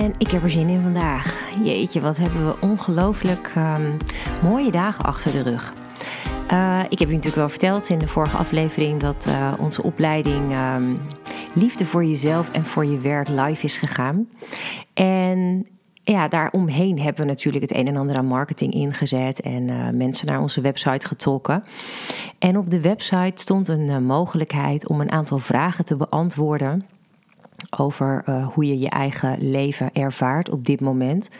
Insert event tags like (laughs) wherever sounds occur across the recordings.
En ik heb er zin in vandaag. Jeetje, wat hebben we ongelooflijk um, mooie dagen achter de rug. Uh, ik heb je natuurlijk wel verteld in de vorige aflevering dat uh, onze opleiding um, Liefde voor jezelf en voor je werk live is gegaan. En ja, daaromheen hebben we natuurlijk het een en ander aan marketing ingezet en uh, mensen naar onze website getrokken. En op de website stond een mogelijkheid om een aantal vragen te beantwoorden over uh, hoe je je eigen leven ervaart op dit moment.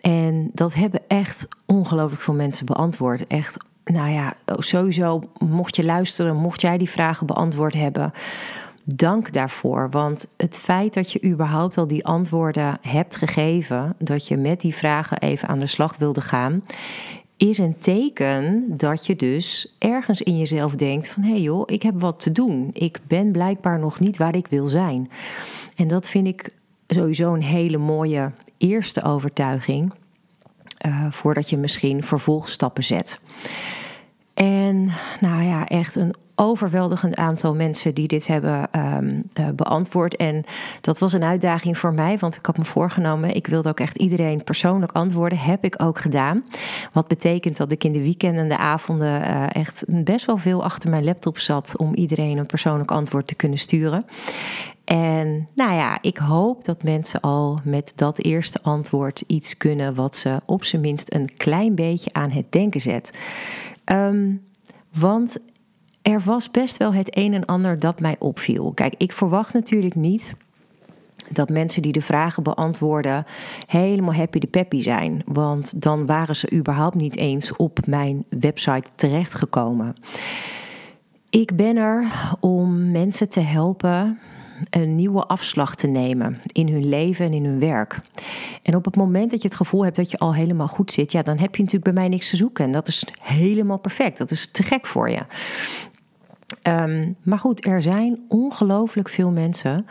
En dat hebben echt ongelooflijk veel mensen beantwoord. Echt, nou ja, sowieso mocht je luisteren, mocht jij die vragen beantwoord hebben, dank daarvoor. Want het feit dat je überhaupt al die antwoorden hebt gegeven, dat je met die vragen even aan de slag wilde gaan, is een teken dat je dus ergens in jezelf denkt van hé hey joh, ik heb wat te doen. Ik ben blijkbaar nog niet waar ik wil zijn. En dat vind ik sowieso een hele mooie eerste overtuiging. Uh, voordat je misschien vervolgstappen zet. En nou ja, echt een overweldigend aantal mensen die dit hebben um, uh, beantwoord. En dat was een uitdaging voor mij, want ik had me voorgenomen, ik wilde ook echt iedereen persoonlijk antwoorden. Heb ik ook gedaan. Wat betekent dat ik in de weekenden en de avonden uh, echt best wel veel achter mijn laptop zat om iedereen een persoonlijk antwoord te kunnen sturen. En nou ja, ik hoop dat mensen al met dat eerste antwoord iets kunnen wat ze op zijn minst een klein beetje aan het denken zet. Um, want er was best wel het een en ander dat mij opviel. Kijk, ik verwacht natuurlijk niet dat mensen die de vragen beantwoorden helemaal happy de peppy zijn. Want dan waren ze überhaupt niet eens op mijn website terechtgekomen. Ik ben er om mensen te helpen een nieuwe afslag te nemen in hun leven en in hun werk. En op het moment dat je het gevoel hebt dat je al helemaal goed zit, ja, dan heb je natuurlijk bij mij niks te zoeken. En dat is helemaal perfect. Dat is te gek voor je. Um, maar goed, er zijn ongelooflijk veel mensen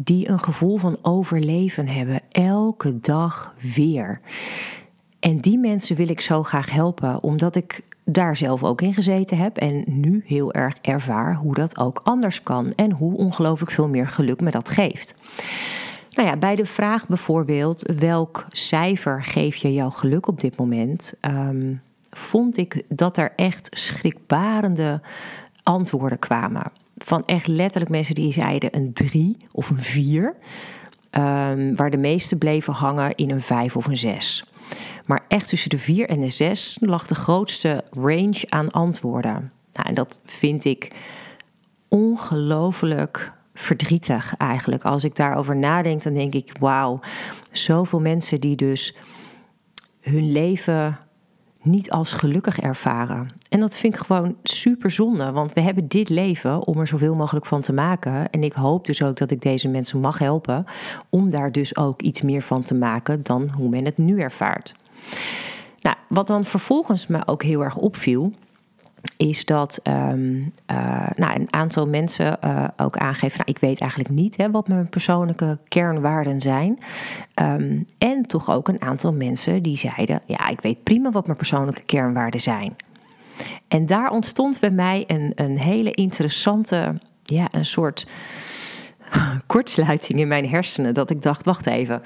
die een gevoel van overleven hebben, elke dag weer. En die mensen wil ik zo graag helpen, omdat ik daar zelf ook in gezeten heb en nu heel erg ervaar hoe dat ook anders kan en hoe ongelooflijk veel meer geluk me dat geeft. Nou ja, bij de vraag bijvoorbeeld welk cijfer geef je jouw geluk op dit moment, um, vond ik dat er echt schrikbarende antwoorden kwamen. Van echt letterlijk mensen die zeiden een 3 of een 4. Um, ehm, waar de meeste bleven hangen in een 5 of een 6. Maar echt tussen de 4 en de 6 lag de grootste range aan antwoorden. Nou, en dat vind ik ongelooflijk verdrietig eigenlijk. Als ik daarover nadenk, dan denk ik: wauw, zoveel mensen die dus hun leven niet als gelukkig ervaren. En dat vind ik gewoon super zonde, want we hebben dit leven om er zoveel mogelijk van te maken. En ik hoop dus ook dat ik deze mensen mag helpen om daar dus ook iets meer van te maken dan hoe men het nu ervaart. Nou, wat dan vervolgens me ook heel erg opviel, is dat um, uh, nou, een aantal mensen uh, ook aangeven: nou, ik weet eigenlijk niet hè, wat mijn persoonlijke kernwaarden zijn. Um, en toch ook een aantal mensen die zeiden: ja, ik weet prima wat mijn persoonlijke kernwaarden zijn. En daar ontstond bij mij een, een hele interessante, ja, een soort (laughs) kortsluiting in mijn hersenen. Dat ik dacht: wacht even.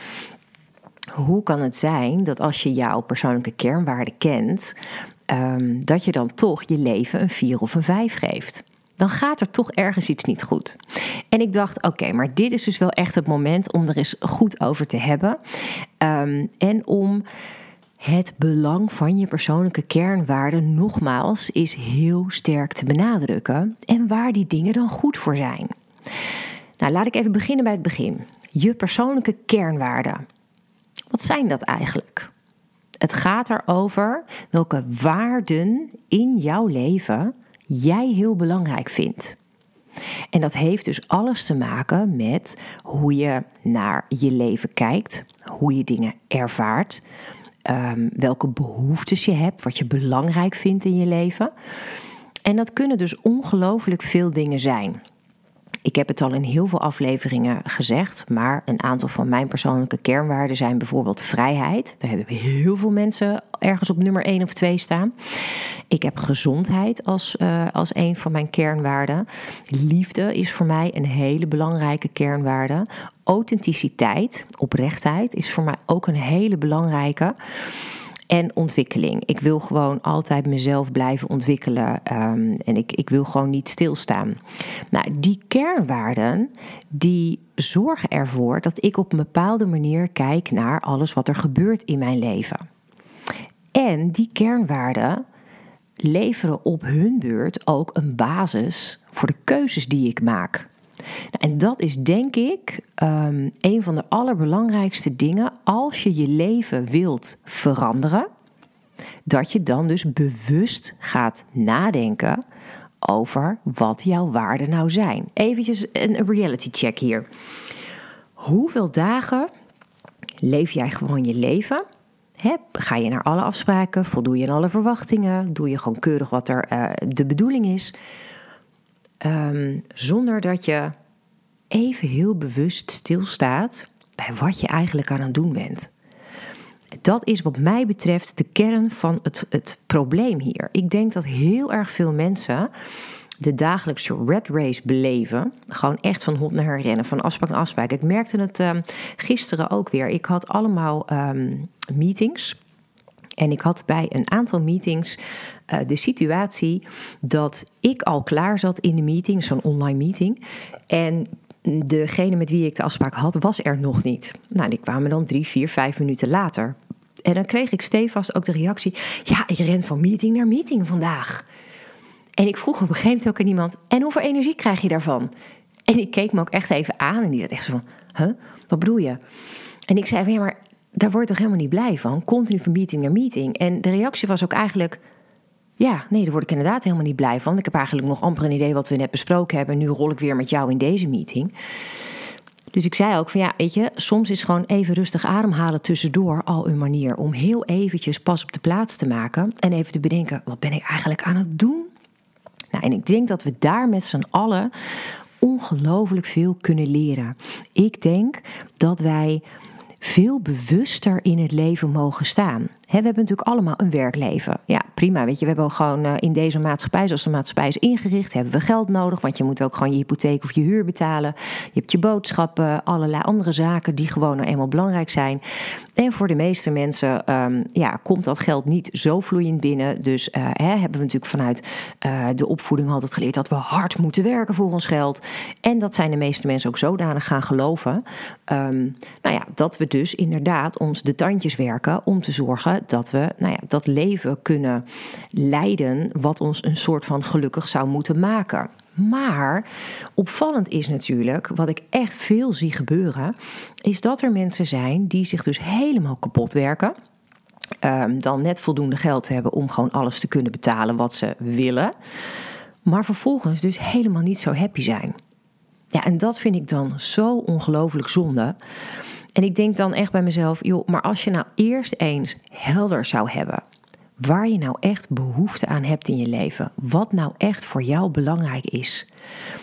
Hoe kan het zijn dat als je jouw persoonlijke kernwaarden kent, um, dat je dan toch je leven een 4 of een 5 geeft. Dan gaat er toch ergens iets niet goed. En ik dacht, oké, maar dit is dus wel echt het moment om er eens goed over te hebben. Um, en om het belang van je persoonlijke kernwaarden nogmaals is heel sterk te benadrukken. En waar die dingen dan goed voor zijn. Nou, laat ik even beginnen bij het begin. Je persoonlijke kernwaarden. Wat zijn dat eigenlijk? Gaat erover welke waarden in jouw leven jij heel belangrijk vindt. En dat heeft dus alles te maken met hoe je naar je leven kijkt, hoe je dingen ervaart, ehm, welke behoeftes je hebt, wat je belangrijk vindt in je leven. En dat kunnen dus ongelooflijk veel dingen zijn. Ik heb het al in heel veel afleveringen gezegd, maar een aantal van mijn persoonlijke kernwaarden zijn bijvoorbeeld vrijheid. Daar hebben heel veel mensen ergens op nummer 1 of 2 staan. Ik heb gezondheid als, uh, als een van mijn kernwaarden. Liefde is voor mij een hele belangrijke kernwaarde. Authenticiteit, oprechtheid is voor mij ook een hele belangrijke en ontwikkeling. Ik wil gewoon altijd mezelf blijven ontwikkelen um, en ik, ik wil gewoon niet stilstaan. Nou, die kernwaarden die zorgen ervoor dat ik op een bepaalde manier kijk naar alles wat er gebeurt in mijn leven. En die kernwaarden leveren op hun beurt ook een basis voor de keuzes die ik maak. Nou, en dat is denk ik um, een van de allerbelangrijkste dingen als je je leven wilt veranderen. Dat je dan dus bewust gaat nadenken over wat jouw waarden nou zijn. Eventjes een reality check hier. Hoeveel dagen leef jij gewoon je leven? ga je naar alle afspraken? Voldoe je aan alle verwachtingen? Doe je gewoon keurig wat er uh, de bedoeling is? Ehm, zonder dat je even heel bewust stilstaat bij wat je eigenlijk aan het doen bent. Dat is wat mij betreft de kern van het, het probleem hier. Ik denk dat heel erg veel mensen de dagelijkse red race beleven. Gewoon echt van hond naar rennen, van afspraak naar afspraak. Ik merkte het um, gisteren ook weer. Ik had allemaal um, meetings. En ik had bij een aantal meetings uh, de situatie dat ik al klaar zat in de meeting, zo'n online meeting. En degene met wie ik de afspraak had, was er nog niet. Nou, die kwamen dan drie, vier, vijf minuten later. En dan kreeg ik stevast ook de reactie: Ja, ik ren van meeting naar meeting vandaag. En ik vroeg op een gegeven moment ook aan iemand: En hoeveel energie krijg je daarvan? En die keek me ook echt even aan en die dacht echt zo van: Huh, wat bedoel je? En ik zei van ja, maar daar word je toch helemaal niet blij van? Continu van meeting naar meeting. En de reactie was ook eigenlijk: ja, nee, daar word ik inderdaad helemaal niet blij van. Ik heb eigenlijk nog amper een idee wat we net besproken hebben. En nu rol ik weer met jou in deze meeting. Dus ik zei ook van ja, weet je, soms is gewoon even rustig ademhalen tussendoor al een manier om heel eventjes pas op de plaats te maken en even te bedenken, wat ben ik eigenlijk aan het doen? Nou, en ik denk dat we daar met z'n allen ongelooflijk veel kunnen leren. Ik denk dat wij veel bewuster in het leven mogen staan. We hebben natuurlijk allemaal een werkleven. Ja, prima. Weet je, we hebben gewoon uh, in deze maatschappij, zoals de maatschappij is ingericht, hebben we geld nodig. Want je moet ook gewoon je hypotheek of je huur betalen. Je hebt je boodschappen, allerlei andere zaken die gewoon nou eenmaal belangrijk zijn. En voor de meeste mensen um, ja, komt dat geld niet zo vloeiend binnen. Dus hè, hebben we natuurlijk vanuit uh, de opvoeding altijd geleerd dat we hard moeten werken voor ons geld. En dat zijn de meeste mensen ook zodanig gaan geloven. Um, nou ja, dat we dus inderdaad ons de tandjes werken om te zorgen dat we nou ja, dat leven kunnen leiden wat ons een soort van gelukkig zou moeten maken. Maar opvallend is natuurlijk, wat ik echt veel zie gebeuren, is dat er mensen zijn die zich dus helemaal kapot werken. Um, dan net voldoende geld hebben om gewoon alles te kunnen betalen wat ze willen. Maar vervolgens dus helemaal niet zo happy zijn. Ja, en dat vind ik dan zo ongelooflijk zonde. En ik denk dan echt bij mezelf, joh, maar als je nou eerst eens helder zou hebben waar je nou echt behoefte aan hebt in je leven, wat nou echt voor jou belangrijk is,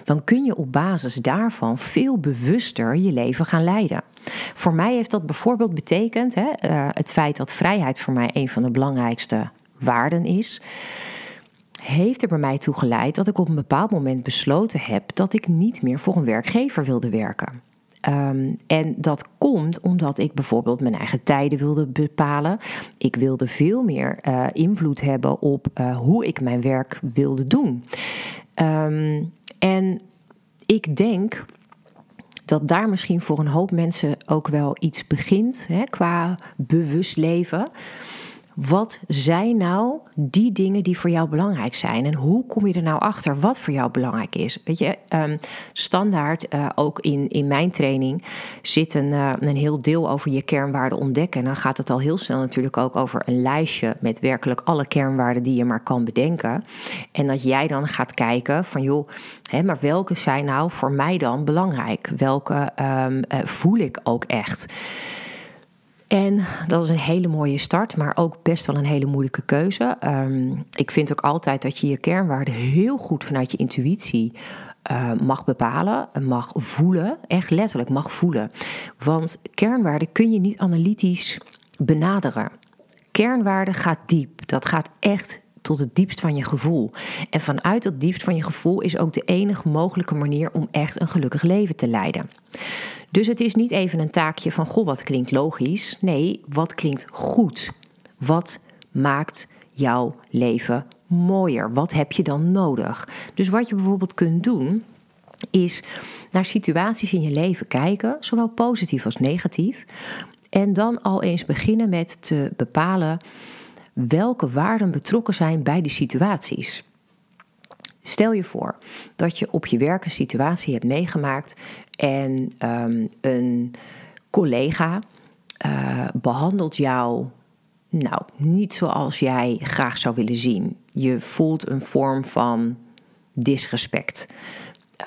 dan kun je op basis daarvan veel bewuster je leven gaan leiden. Voor mij heeft dat bijvoorbeeld betekend hè, uh, het feit dat vrijheid voor mij een van de belangrijkste waarden is heeft er bij mij toe geleid dat ik op een bepaald moment besloten heb dat ik niet meer voor een werkgever wilde werken. Um, en dat komt omdat ik bijvoorbeeld mijn eigen tijden wilde bepalen. Ik wilde veel meer uh, invloed hebben op uh, hoe ik mijn werk wilde doen. Um, en ik denk dat daar misschien voor een hoop mensen ook wel iets begint hè, qua bewust leven. Wat zijn nou die dingen die voor jou belangrijk zijn? En hoe kom je er nou achter wat voor jou belangrijk is? Weet je, um, standaard uh, ook in, in mijn training zit een, uh, een heel deel over je kernwaarden ontdekken. En dan gaat het al heel snel natuurlijk ook over een lijstje met werkelijk alle kernwaarden die je maar kan bedenken. En dat jij dan gaat kijken van joh, hè, maar welke zijn nou voor mij dan belangrijk? Welke um, uh, voel ik ook echt? En dat is een hele mooie start, maar ook best wel een hele moeilijke keuze. Ehm, ik vind ook altijd dat je je kernwaarden heel goed vanuit je intuïtie uh, mag bepalen, mag voelen, echt letterlijk mag voelen. Want kernwaarden kun je niet analytisch benaderen. Kernwaarde gaat diep. Dat gaat echt tot het diepst van je gevoel. En vanuit dat diepst van je gevoel is ook de enige mogelijke manier om echt een gelukkig leven te leiden. Dus het is niet even een taakje van goh, wat klinkt logisch. Nee, wat klinkt goed? Wat maakt jouw leven mooier? Wat heb je dan nodig? Dus wat je bijvoorbeeld kunt doen, is naar situaties in je leven kijken, zowel positief als negatief. En dan al eens beginnen met te bepalen welke waarden betrokken zijn bij die situaties. Stel je voor dat je op je werk een situatie hebt meegemaakt en um, een collega uh, behandelt jou nou, niet zoals jij graag zou willen zien. Je voelt een vorm van disrespect.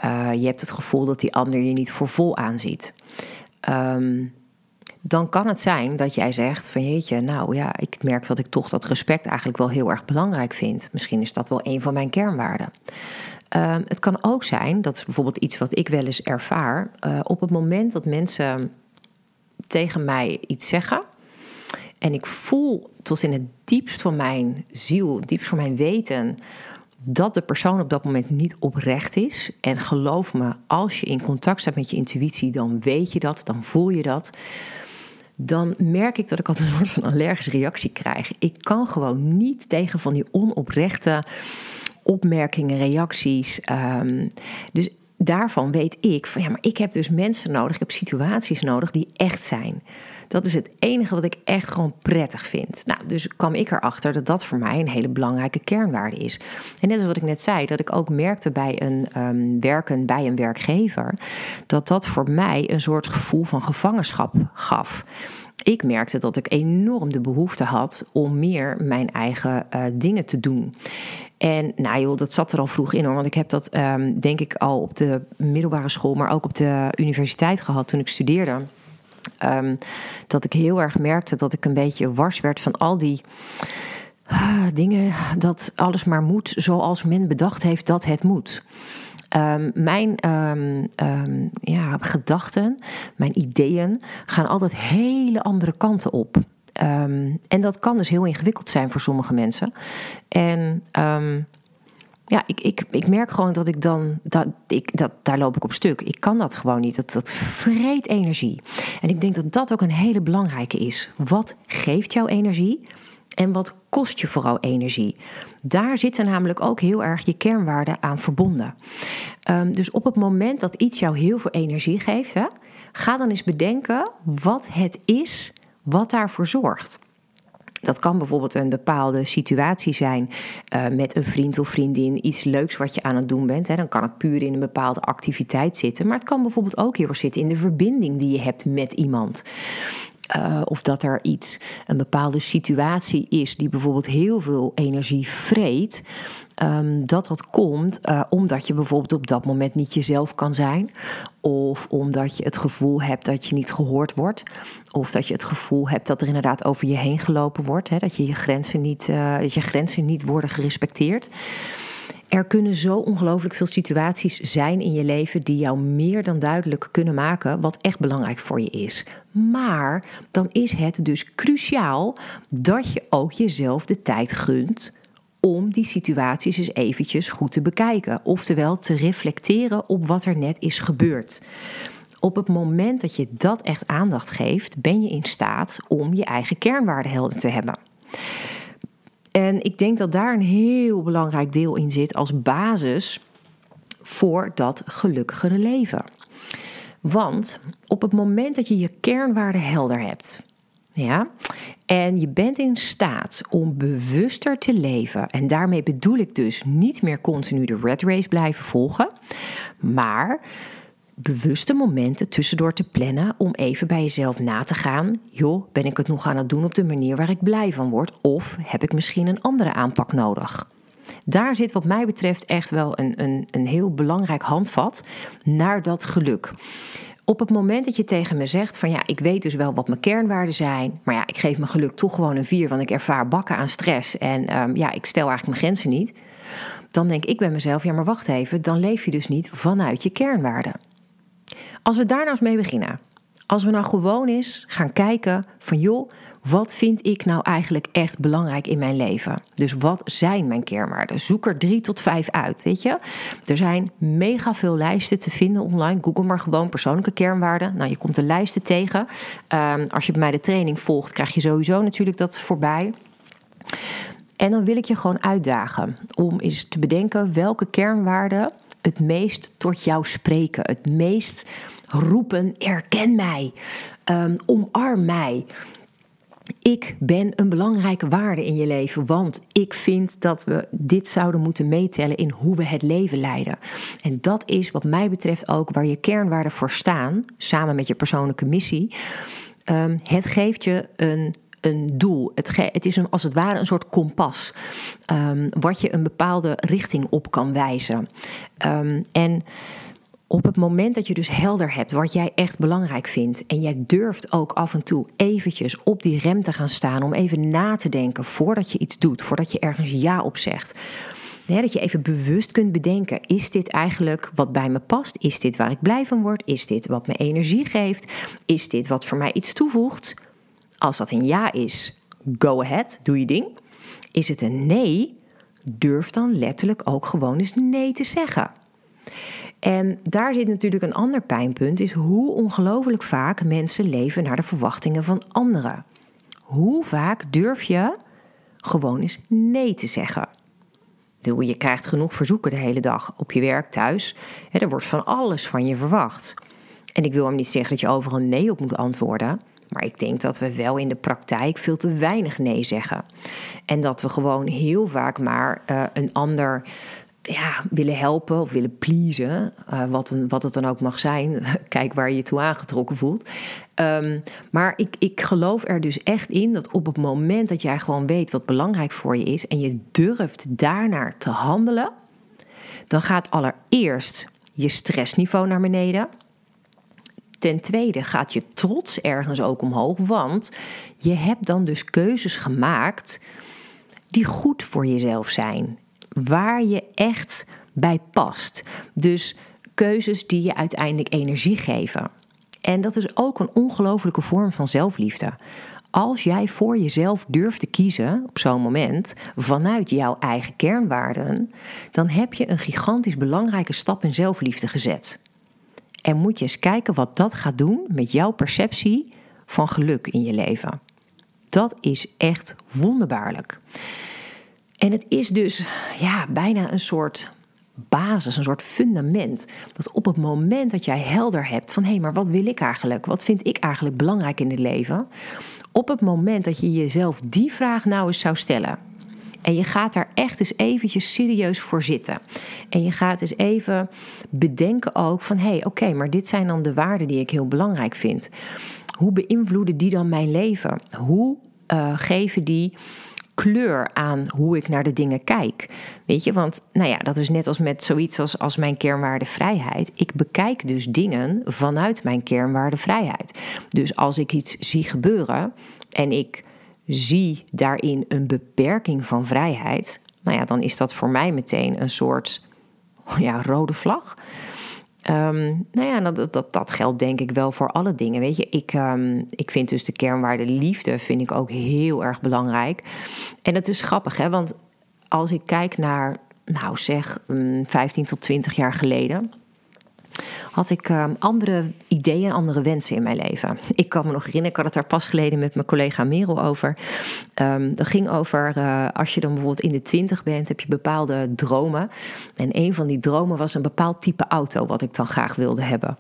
Uh, je hebt het gevoel dat die ander je niet voor vol aanziet. Um, dan kan het zijn dat jij zegt van jeetje, nou ja, ik merk dat ik toch dat respect eigenlijk wel heel erg belangrijk vind. Misschien is dat wel een van mijn kernwaarden. Um, het kan ook zijn, dat is bijvoorbeeld iets wat ik wel eens ervaar, uh, op het moment dat mensen tegen mij iets zeggen en ik voel tot in het diepst van mijn ziel, diepst van mijn weten, dat de persoon op dat moment niet oprecht is. En geloof me, als je in contact staat met je intuïtie, dan weet je dat, dan voel je dat dan merk ik dat ik altijd een soort van allergische reactie krijg. Ik kan gewoon niet tegen van die onoprechte opmerkingen, reacties. Um, dus daarvan weet ik van ja, maar ik heb dus mensen nodig, ik heb situaties nodig die echt zijn. Dat is het enige wat ik echt gewoon prettig vind. Nou, dus kwam ik erachter dat dat voor mij een hele belangrijke kernwaarde is. En net als wat ik net zei, dat ik ook merkte bij een um, werken bij een werkgever, dat dat voor mij een soort gevoel van gevangenschap gaf ik merkte dat ik enorm de behoefte had om meer mijn eigen uh, dingen te doen. En nou joh, dat zat er al vroeg in hoor. Want ik heb dat um, denk ik al op de middelbare school, maar ook op de universiteit gehad toen ik studeerde. Um, dat ik heel erg merkte dat ik een beetje wars werd van al die uh, dingen. Dat alles maar moet zoals men bedacht heeft dat het moet. Um, mijn um, ja, gedachten, mijn ideeën gaan altijd hele andere kanten op. en dat kan dus heel ingewikkeld zijn voor sommige mensen. En ja, ik, ik, ik merk gewoon dat ik dan, dat, ik, dat, daar loop ik op stuk. Ik kan dat gewoon niet. Dat, dat vreet energie. En ik denk dat dat ook een hele belangrijke is. Wat geeft jou energie? En wat kost je vooral energie? Daar zitten namelijk ook heel erg je kernwaarden aan verbonden. Um, dus op het moment dat iets jou heel veel energie geeft, hè, ga dan eens bedenken wat het is wat daarvoor zorgt. Dat kan bijvoorbeeld een bepaalde situatie zijn uh, met een vriend of vriendin, iets leuks wat je aan het doen bent. Hè. Dan kan het puur in een bepaalde activiteit zitten. Maar het kan bijvoorbeeld ook heel erg zitten in de verbinding die je hebt met iemand. Uh, of dat er iets, een bepaalde situatie is die bijvoorbeeld heel veel energie vreet. Um, dat dat komt uh, omdat je bijvoorbeeld op dat moment niet jezelf kan zijn. Of omdat je het gevoel hebt dat je niet gehoord wordt. Of dat je het gevoel hebt dat er inderdaad over je heen gelopen wordt. Hè, dat je je grenzen niet, uh, dat je grenzen niet worden gerespecteerd. Er kunnen zo ongelooflijk veel situaties zijn in je leven die jou meer dan duidelijk kunnen maken wat echt belangrijk voor je is. Maar dan is het dus cruciaal dat je ook jezelf de tijd gunt om die situaties eens eventjes goed te bekijken. Oftewel te reflecteren op wat er net is gebeurd. Op het moment dat je dat echt aandacht geeft, ben je in staat om je eigen kernwaarden helder te hebben. En ik denk dat daar een heel belangrijk deel in zit als basis voor dat gelukkigere leven. Want op het moment dat je je kernwaarden helder hebt, ja, en je bent in staat om bewuster te leven, en daarmee bedoel ik dus niet meer continu de red race blijven volgen, maar bewuste momenten tussendoor te plannen om even bij jezelf na te gaan. Joh, ben ik het nog aan het doen op de manier waar ik blij van word? Of heb ik misschien een andere aanpak nodig? Daar zit wat mij betreft echt wel een, een, een heel belangrijk handvat naar dat geluk. op het moment dat je tegen me zegt van ja, ik weet dus wel wat mijn kernwaarden zijn, maar ja, ik geef mijn geluk toch gewoon een vier, want ik ervaar bakken aan stress en ehm, ja, ik stel eigenlijk mijn grenzen niet. Dan denk ik bij mezelf, ja, maar wacht even, dan leef je dus niet vanuit je kernwaarden. Als we daar nou eens mee beginnen. Als we nou gewoon eens gaan kijken van joh, wat vind ik nou eigenlijk echt belangrijk in mijn leven? Dus wat zijn mijn kernwaarden? Zoek er drie tot vijf uit, weet je? Er zijn mega veel lijsten te vinden online. Google maar gewoon persoonlijke kernwaarden. Nou, je komt de lijsten tegen. Um, als je bij mij de training volgt, krijg je sowieso natuurlijk dat voorbij. En dan wil ik je gewoon uitdagen om eens te bedenken welke kernwaarden het meest tot jou spreken. Het meest roepen: erken mij, um, omarm mij. Ik ben een belangrijke waarde in je leven, want ik vind dat we dit zouden moeten meetellen in hoe we het leven leiden. En dat is wat mij betreft ook waar je kernwaarden voor staan, samen met je persoonlijke missie. Um, het geeft je een een doel. Het, het, is een, als het ware een soort kompas. Um, wat je een bepaalde richting op kan wijzen. Um, en op het moment dat je dus helder hebt wat jij echt belangrijk vindt en jij durft ook af en toe eventjes op die rem te gaan staan om even na te denken voordat je iets doet, voordat je ergens ja op zegt. dat je even bewust kunt bedenken: is dit eigenlijk wat bij me past? Is dit waar ik blij van word? Is dit wat me energie geeft? Is dit wat voor mij iets toevoegt? Als dat een ja is, go ahead, doe je ding. Is het een nee, durf dan letterlijk ook gewoon eens nee te zeggen. En daar zit natuurlijk een ander pijnpunt, is hoe ongelooflijk vaak mensen leven naar de verwachtingen van anderen. Hoe vaak durf je gewoon eens nee te zeggen? Je krijgt genoeg verzoeken de hele dag op je werk, thuis. Er wordt van alles van je verwacht. En ik wil hem niet zeggen dat je overal nee op moet antwoorden. Maar ik denk dat we wel in de praktijk veel te weinig nee zeggen. En dat we gewoon heel vaak maar uh, een ander ja, willen helpen of willen pleasen, uh, wat, een, wat het dan ook mag zijn. (laughs) Kijk waar je je toe aangetrokken voelt. Um, maar ik, ik geloof er dus echt in dat op het moment dat jij gewoon weet wat belangrijk voor je is en je durft daarnaar te handelen, dan gaat allereerst je stressniveau naar beneden. Ten tweede gaat je trots ergens ook omhoog, want je hebt dan dus keuzes gemaakt die goed voor jezelf zijn waar je echt bij past. Dus keuzes die je uiteindelijk energie geven. En dat is ook een ongelofelijke vorm van zelfliefde. Als jij voor jezelf durft te kiezen op zo'n moment vanuit jouw eigen kernwaarden, dan heb je een gigantisch belangrijke stap in zelfliefde gezet. En moet je eens kijken wat dat gaat doen met jouw perceptie van geluk in je leven. Dat is echt wonderbaarlijk. En het is dus ja, bijna een soort basis, een soort fundament. Dat op het moment dat jij helder hebt van hé, maar wat wil ik eigenlijk? Wat vind ik eigenlijk belangrijk in het leven? Op het moment dat je jezelf die vraag nou eens zou stellen. En je gaat daar echt eens eventjes serieus voor zitten. En je gaat eens even bedenken ook van hé, hey, oké, maar dit zijn dan de waarden die ik heel belangrijk vind. Hoe beïnvloeden die dan mijn leven? Hoe uh, geven die kleur aan hoe ik naar de dingen kijk. Weet je, want nou ja, dat is net als met zoiets als, als mijn kernwaarde vrijheid. Ik bekijk dus dingen vanuit mijn kernwaarde vrijheid. Dus als ik iets zie gebeuren en ik zie daarin een beperking van vrijheid, nou ja, dan is dat voor mij meteen een soort (laughs) ja, rode vlag. Um, nou ja, dat, dat, dat geldt denk ik wel voor alle dingen. Weet je, ik, um, ik vind dus de kernwaarde liefde vind ik ook heel erg belangrijk. En dat is grappig, hè? Want als ik kijk naar, nou zeg, 15 mm, tot 20 jaar geleden had ik um, andere ideeën, andere wensen in mijn leven. Ik kan me nog herinneren, ik had het daar pas geleden met mijn collega Merel over. Um, dat ging over uh, als je dan bijvoorbeeld in de twintig bent, heb je bepaalde dromen. En een van die dromen was een bepaald type auto, wat ik dan graag wilde hebben.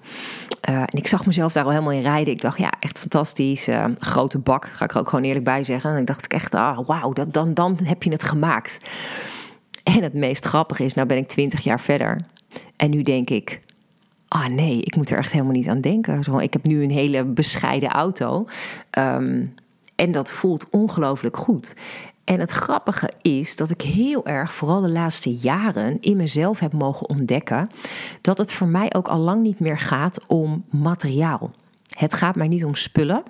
Uh, en ik zag mezelf daar al helemaal in rijden. Ik dacht, ja, echt fantastisch. Uh, grote bak, ga ik er ook gewoon eerlijk bij zeggen. En ik dacht echt, ah, wauw, dan, dan heb je het gemaakt. En het meest grappige is, nou ben ik twintig jaar verder. En nu denk ik, ah nee, ik moet er echt helemaal niet aan denken. Zo, ik heb nu een hele bescheiden auto. Um, En dat voelt ongelooflijk goed. En het grappige is dat ik heel erg, vooral de laatste jaren, in mezelf heb mogen ontdekken dat het voor mij ook al lang niet meer gaat om materiaal. Het gaat mij niet om spullen.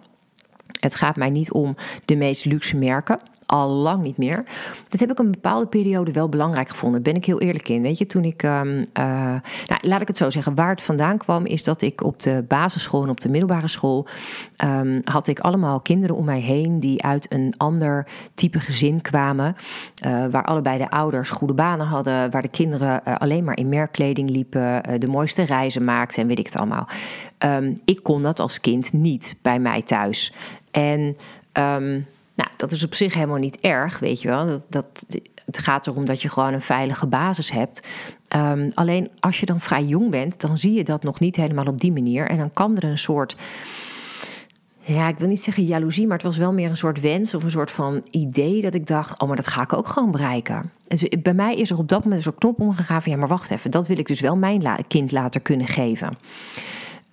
Het gaat mij niet om de meest luxe merken al lang niet meer. Dat heb ik een bepaalde periode wel belangrijk gevonden. Ben ik heel eerlijk in. Weet je, toen ik. Um, nou, laat ik het zo zeggen. Waar het vandaan kwam, is dat ik op de basisschool en op de middelbare school. Um, had ik allemaal kinderen om mij heen die uit een ander type gezin kwamen. Uh, waar allebei de ouders goede banen hadden. Waar de kinderen uh, alleen maar in merkkleding liepen. De mooiste reizen maakten en weet ik het allemaal. Um, ik kon dat als kind niet bij mij thuis. En. Nou, dat is op zich helemaal niet erg, weet je wel. Dat, dat, het gaat erom dat je gewoon een veilige basis hebt. Um, alleen als je dan vrij jong bent, dan zie je dat nog niet helemaal op die manier. En dan kan er een soort. Ja, ik wil niet zeggen jaloezie, maar het was wel meer een soort wens of een soort van idee dat ik dacht: oh, maar dat ga ik ook gewoon bereiken. Dus bij mij is er op dat moment een knop omgegaan van: ja, maar wacht even, dat wil ik dus wel mijn kind later kunnen geven.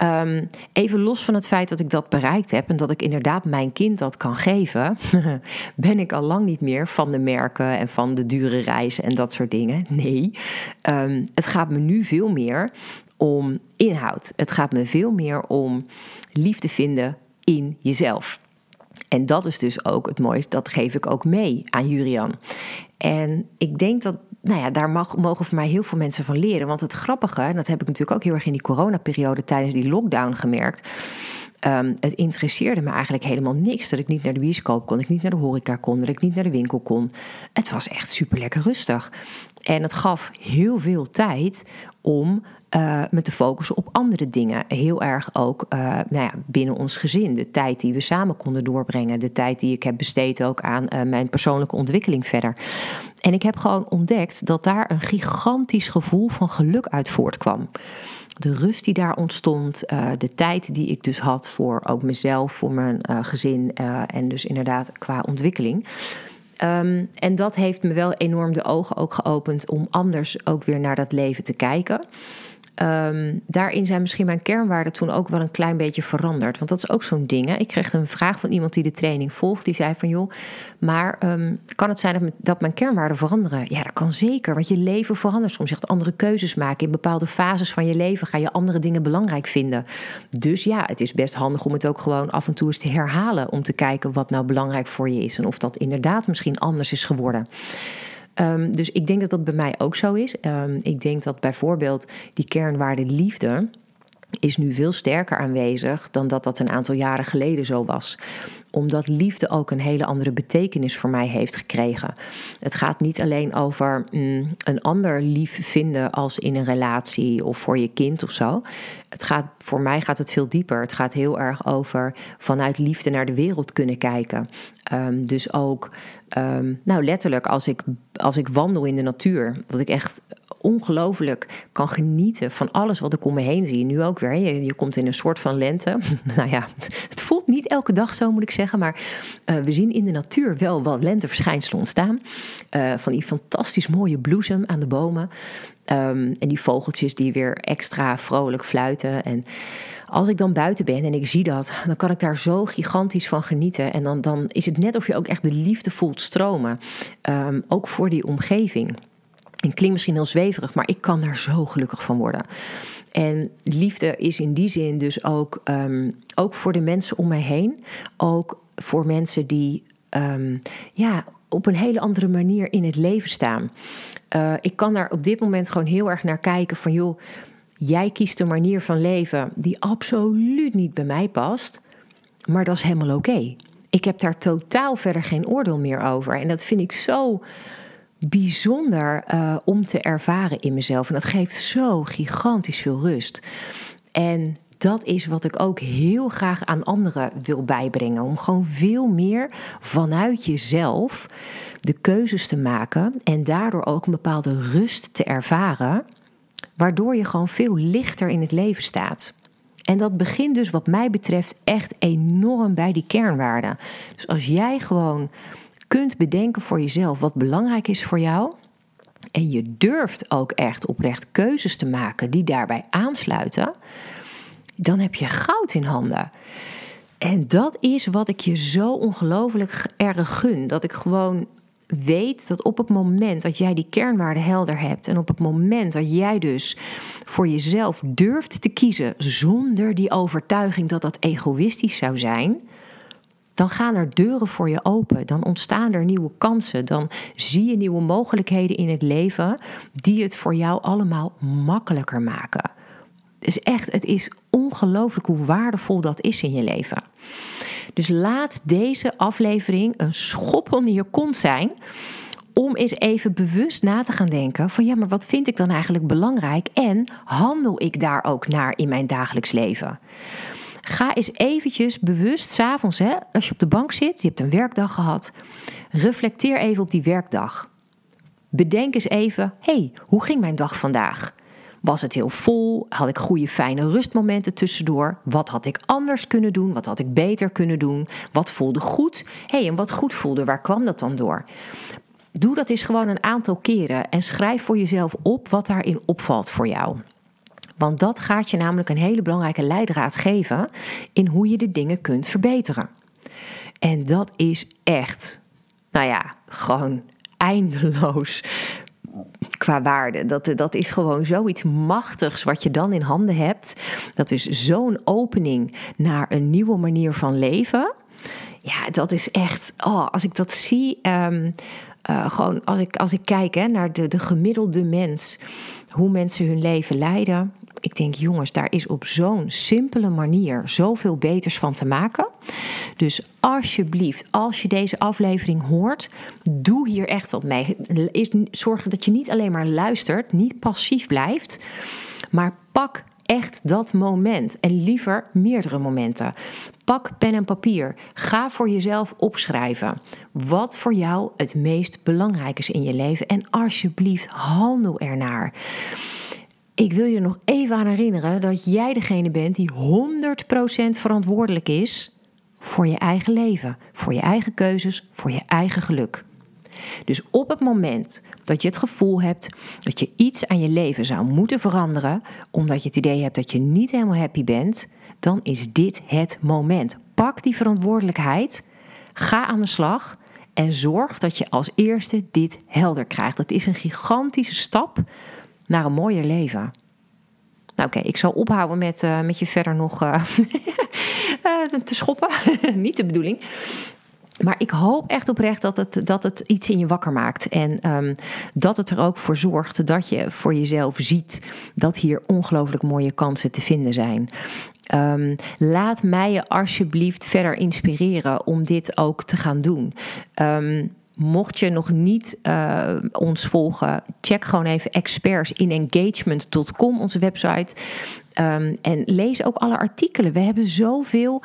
Um, even los van het feit dat ik dat bereikt heb en dat ik inderdaad mijn kind dat kan geven, (laughs) ben ik al lang niet meer van de merken en van de dure reizen en dat soort dingen. Nee, um, het gaat me nu veel meer om inhoud. Het gaat me veel meer om liefde vinden in jezelf. En dat is dus ook het mooiste, dat geef ik ook mee aan Jurian. En ik denk dat nou ja, daar mag, mogen voor mij heel veel mensen van leren. Want het grappige, en dat heb ik natuurlijk ook heel erg in die coronaperiode tijdens die lockdown gemerkt. Um, het interesseerde me eigenlijk helemaal niks dat ik niet naar de bioscoop kon, dat ik niet naar de horeca kon, dat ik niet naar de winkel kon. Het was echt super lekker rustig. En het gaf heel veel tijd om uh, me te focussen op andere dingen. Heel erg ook uh, nou ja, binnen ons gezin. De tijd die we samen konden doorbrengen. De tijd die ik heb besteed ook aan uh, mijn persoonlijke ontwikkeling verder. En ik heb gewoon ontdekt dat daar een gigantisch gevoel van geluk uit voortkwam. De rust die daar ontstond, de tijd die ik dus had voor ook mezelf, voor mijn gezin en dus inderdaad qua ontwikkeling. Um, en dat heeft me wel enorm de ogen ook geopend om anders ook weer naar dat leven te kijken. Um, daarin zijn misschien mijn kernwaarden toen ook wel een klein beetje veranderd. Want dat is ook zo'n ding. Hè? Ik kreeg een vraag van iemand die de training volgt. Die zei van joh, maar um, kan het zijn dat, dat, mijn kernwaarden veranderen? Ja, dat kan zeker. Want je leven verandert soms. Je gaat andere keuzes maken. In bepaalde fases van je leven ga je andere dingen belangrijk vinden. Dus ja, het is best handig om het ook gewoon af en toe eens te herhalen. Om te kijken wat nou belangrijk voor je is. En of dat inderdaad misschien anders is geworden. Um, dus ik denk dat dat bij mij ook zo is. Um, ik denk dat bijvoorbeeld die kernwaarde liefde is nu veel sterker aanwezig dan dat dat een aantal jaren geleden zo was omdat liefde ook een hele andere betekenis voor mij heeft gekregen. Het gaat niet alleen over mm, een ander lief vinden als in een relatie of voor je kind of zo. Het gaat, voor mij gaat het veel dieper. Het gaat heel erg over vanuit liefde naar de wereld kunnen kijken. Um, dus ook, um, nou letterlijk, als ik, als ik wandel in de natuur, dat ik echt ongelooflijk kan genieten van alles wat ik om me heen zie. Nu ook weer. Je, je komt in een soort van lente. (laughs) nou ja, het voelt niet elke dag zo, moet ik zeggen. Maar uh, we zien in de natuur wel wat lenteverschijnselen ontstaan. Uh, van die fantastisch mooie bloesem aan de bomen. Um, en die vogeltjes die weer extra vrolijk fluiten. En als ik dan buiten ben en ik zie dat, dan kan ik daar zo gigantisch van genieten. En dan, dan is het net of je ook echt de liefde voelt stromen. Um, ook voor die omgeving. Het klinkt misschien heel zweverig, maar ik kan daar zo gelukkig van worden. En liefde is in die zin dus ook, um, ook voor de mensen om mij heen. Ook voor mensen die um, ja, op een hele andere manier in het leven staan. Uh, ik kan daar op dit moment gewoon heel erg naar kijken van joh, jij kiest een manier van leven die absoluut niet bij mij past. Maar dat is helemaal oké. Ik heb daar totaal verder geen oordeel meer over. En dat vind ik zo bijzonder uh, om te ervaren in mezelf. En dat geeft zo gigantisch veel rust. En dat is wat ik ook heel graag aan anderen wil bijbrengen. Om gewoon veel meer vanuit jezelf de keuzes te maken en daardoor ook een bepaalde rust te ervaren, waardoor je gewoon veel lichter in het leven staat. En dat begint dus wat mij betreft echt enorm bij die kernwaarden. Dus als jij gewoon kunt bedenken voor jezelf wat belangrijk is voor jou. En je durft ook echt oprecht keuzes te maken die daarbij aansluiten. Dan heb je goud in handen. En dat is wat ik je zo ongelooflijk erg gun. Dat ik gewoon weet dat op het moment dat jij die kernwaarde helder hebt en op het moment dat jij dus voor jezelf durft te kiezen zonder die overtuiging dat dat egoïstisch zou zijn, dan gaan er deuren voor je open. Dan ontstaan er nieuwe kansen. Dan zie je nieuwe mogelijkheden in het leven die het voor jou allemaal makkelijker maken. Dus echt, het is ongelooflijk hoe waardevol dat is in je leven. Dus laat deze aflevering een schop onder je kont zijn. Om eens even bewust na te gaan denken: van ja, maar wat vind ik dan eigenlijk belangrijk? En handel ik daar ook naar in mijn dagelijks leven? Ga eens eventjes bewust s'avonds, als je op de bank zit, je hebt een werkdag gehad, reflecteer even op die werkdag. Bedenk eens even: hey, hoe ging mijn dag vandaag? Was het heel vol? Had ik goede, fijne rustmomenten tussendoor? Wat had ik anders kunnen doen? Wat had ik beter kunnen doen? Wat voelde goed? hey, en wat goed voelde, waar kwam dat dan door? Doe dat eens gewoon een aantal keren en schrijf voor jezelf op wat daarin opvalt voor jou. Want dat gaat je namelijk een hele belangrijke leidraad geven in hoe je de dingen kunt verbeteren. En dat is echt, nou ja, gewoon eindeloos qua waarde. Dat, dat is gewoon zoiets machtigs wat je dan in handen hebt. Dat is zo'n opening naar een nieuwe manier van leven. Ja, dat is echt, oh, als ik dat zie, um, gewoon als ik, als ik kijk hè, naar de, de gemiddelde mens, hoe mensen hun leven leiden, ik denk, jongens, daar is op zo'n simpele manier zoveel beters van te maken. Dus alsjeblieft, als je deze aflevering hoort, doe hier echt wat mee. Zorg dat je niet alleen maar luistert, niet passief blijft, maar pak echt dat moment. En liever meerdere momenten. Pak pen en papier. Ga voor jezelf opschrijven. Wat voor jou het meest belangrijk is in je leven. En alsjeblieft, handel ernaar. Ik wil je nog even aan herinneren dat jij degene bent die 100% verantwoordelijk is voor je eigen leven, voor je eigen keuzes, voor je eigen geluk. Dus op het moment dat je het gevoel hebt dat je iets aan je leven zou moeten veranderen, omdat je het idee hebt dat je niet helemaal happy bent, dan is dit het moment. Pak die verantwoordelijkheid, ga aan de slag en zorg dat je als eerste dit helder krijgt. Dat is een gigantische stap naar een mooier leven. Nou oké, ik zal ophouden met, uh, met je verder nog uh, (laughs) te schoppen. (laughs) Niet de bedoeling. Maar ik hoop echt oprecht dat het, dat het iets in je wakker maakt. En um, dat het er ook voor zorgt dat je voor jezelf ziet dat hier ongelooflijk mooie kansen te vinden zijn. Um, laat mij je alsjeblieft verder inspireren om dit ook te gaan doen. Um, Mocht je nog niet uh, ons volgen, check gewoon even expertsinengagement.com, onze website. Um, en lees ook alle artikelen. We hebben zoveel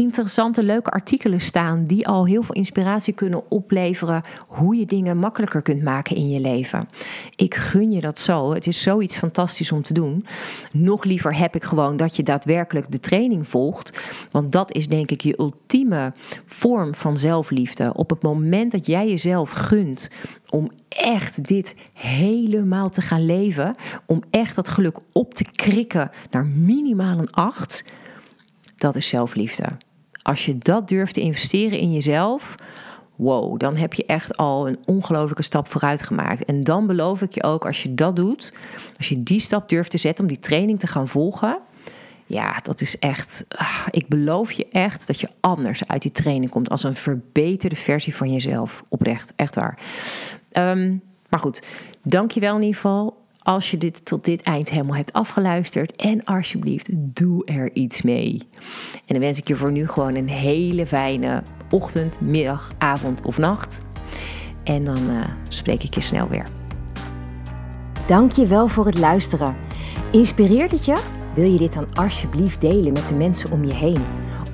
interessante, leuke artikelen staan die al heel veel inspiratie kunnen opleveren hoe je dingen makkelijker kunt maken in je leven. Ik gun je dat zo. Het is zoiets fantastisch om te doen. Nog liever heb ik gewoon dat je daadwerkelijk de training volgt, want dat is denk ik je ultieme vorm van zelfliefde. Op het moment dat jij jezelf gunt om echt dit helemaal te gaan leven, om echt dat geluk op te krikken naar minimaal een 8, dat is zelfliefde. Als je dat durft te investeren in jezelf, wow, dan heb je echt al een ongelofelijke stap vooruit gemaakt. En dan beloof ik je ook, als je dat doet, als je die stap durft te zetten om die training te gaan volgen, ja, dat is echt. Ah, ik beloof je echt dat je anders uit die training komt als een verbeterde versie van jezelf. Oprecht, echt waar. Um, maar goed, dankjewel in ieder geval als je dit tot dit eind helemaal hebt afgeluisterd. En alsjeblieft, doe er iets mee. En dan wens ik je voor nu gewoon een hele fijne ochtend, middag, avond of nacht. En dan uh, spreek ik je snel weer. Dank je wel voor het luisteren. Inspireert het je? Wil je dit dan alsjeblieft delen met de mensen om je heen?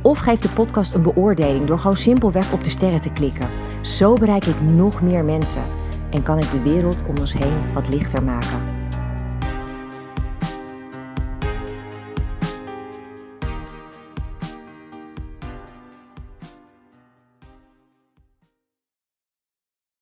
Of geef de podcast een beoordeling door gewoon simpelweg op de sterren te klikken. Zo bereik ik nog meer mensen en kan ik de wereld om ons heen wat lichter maken.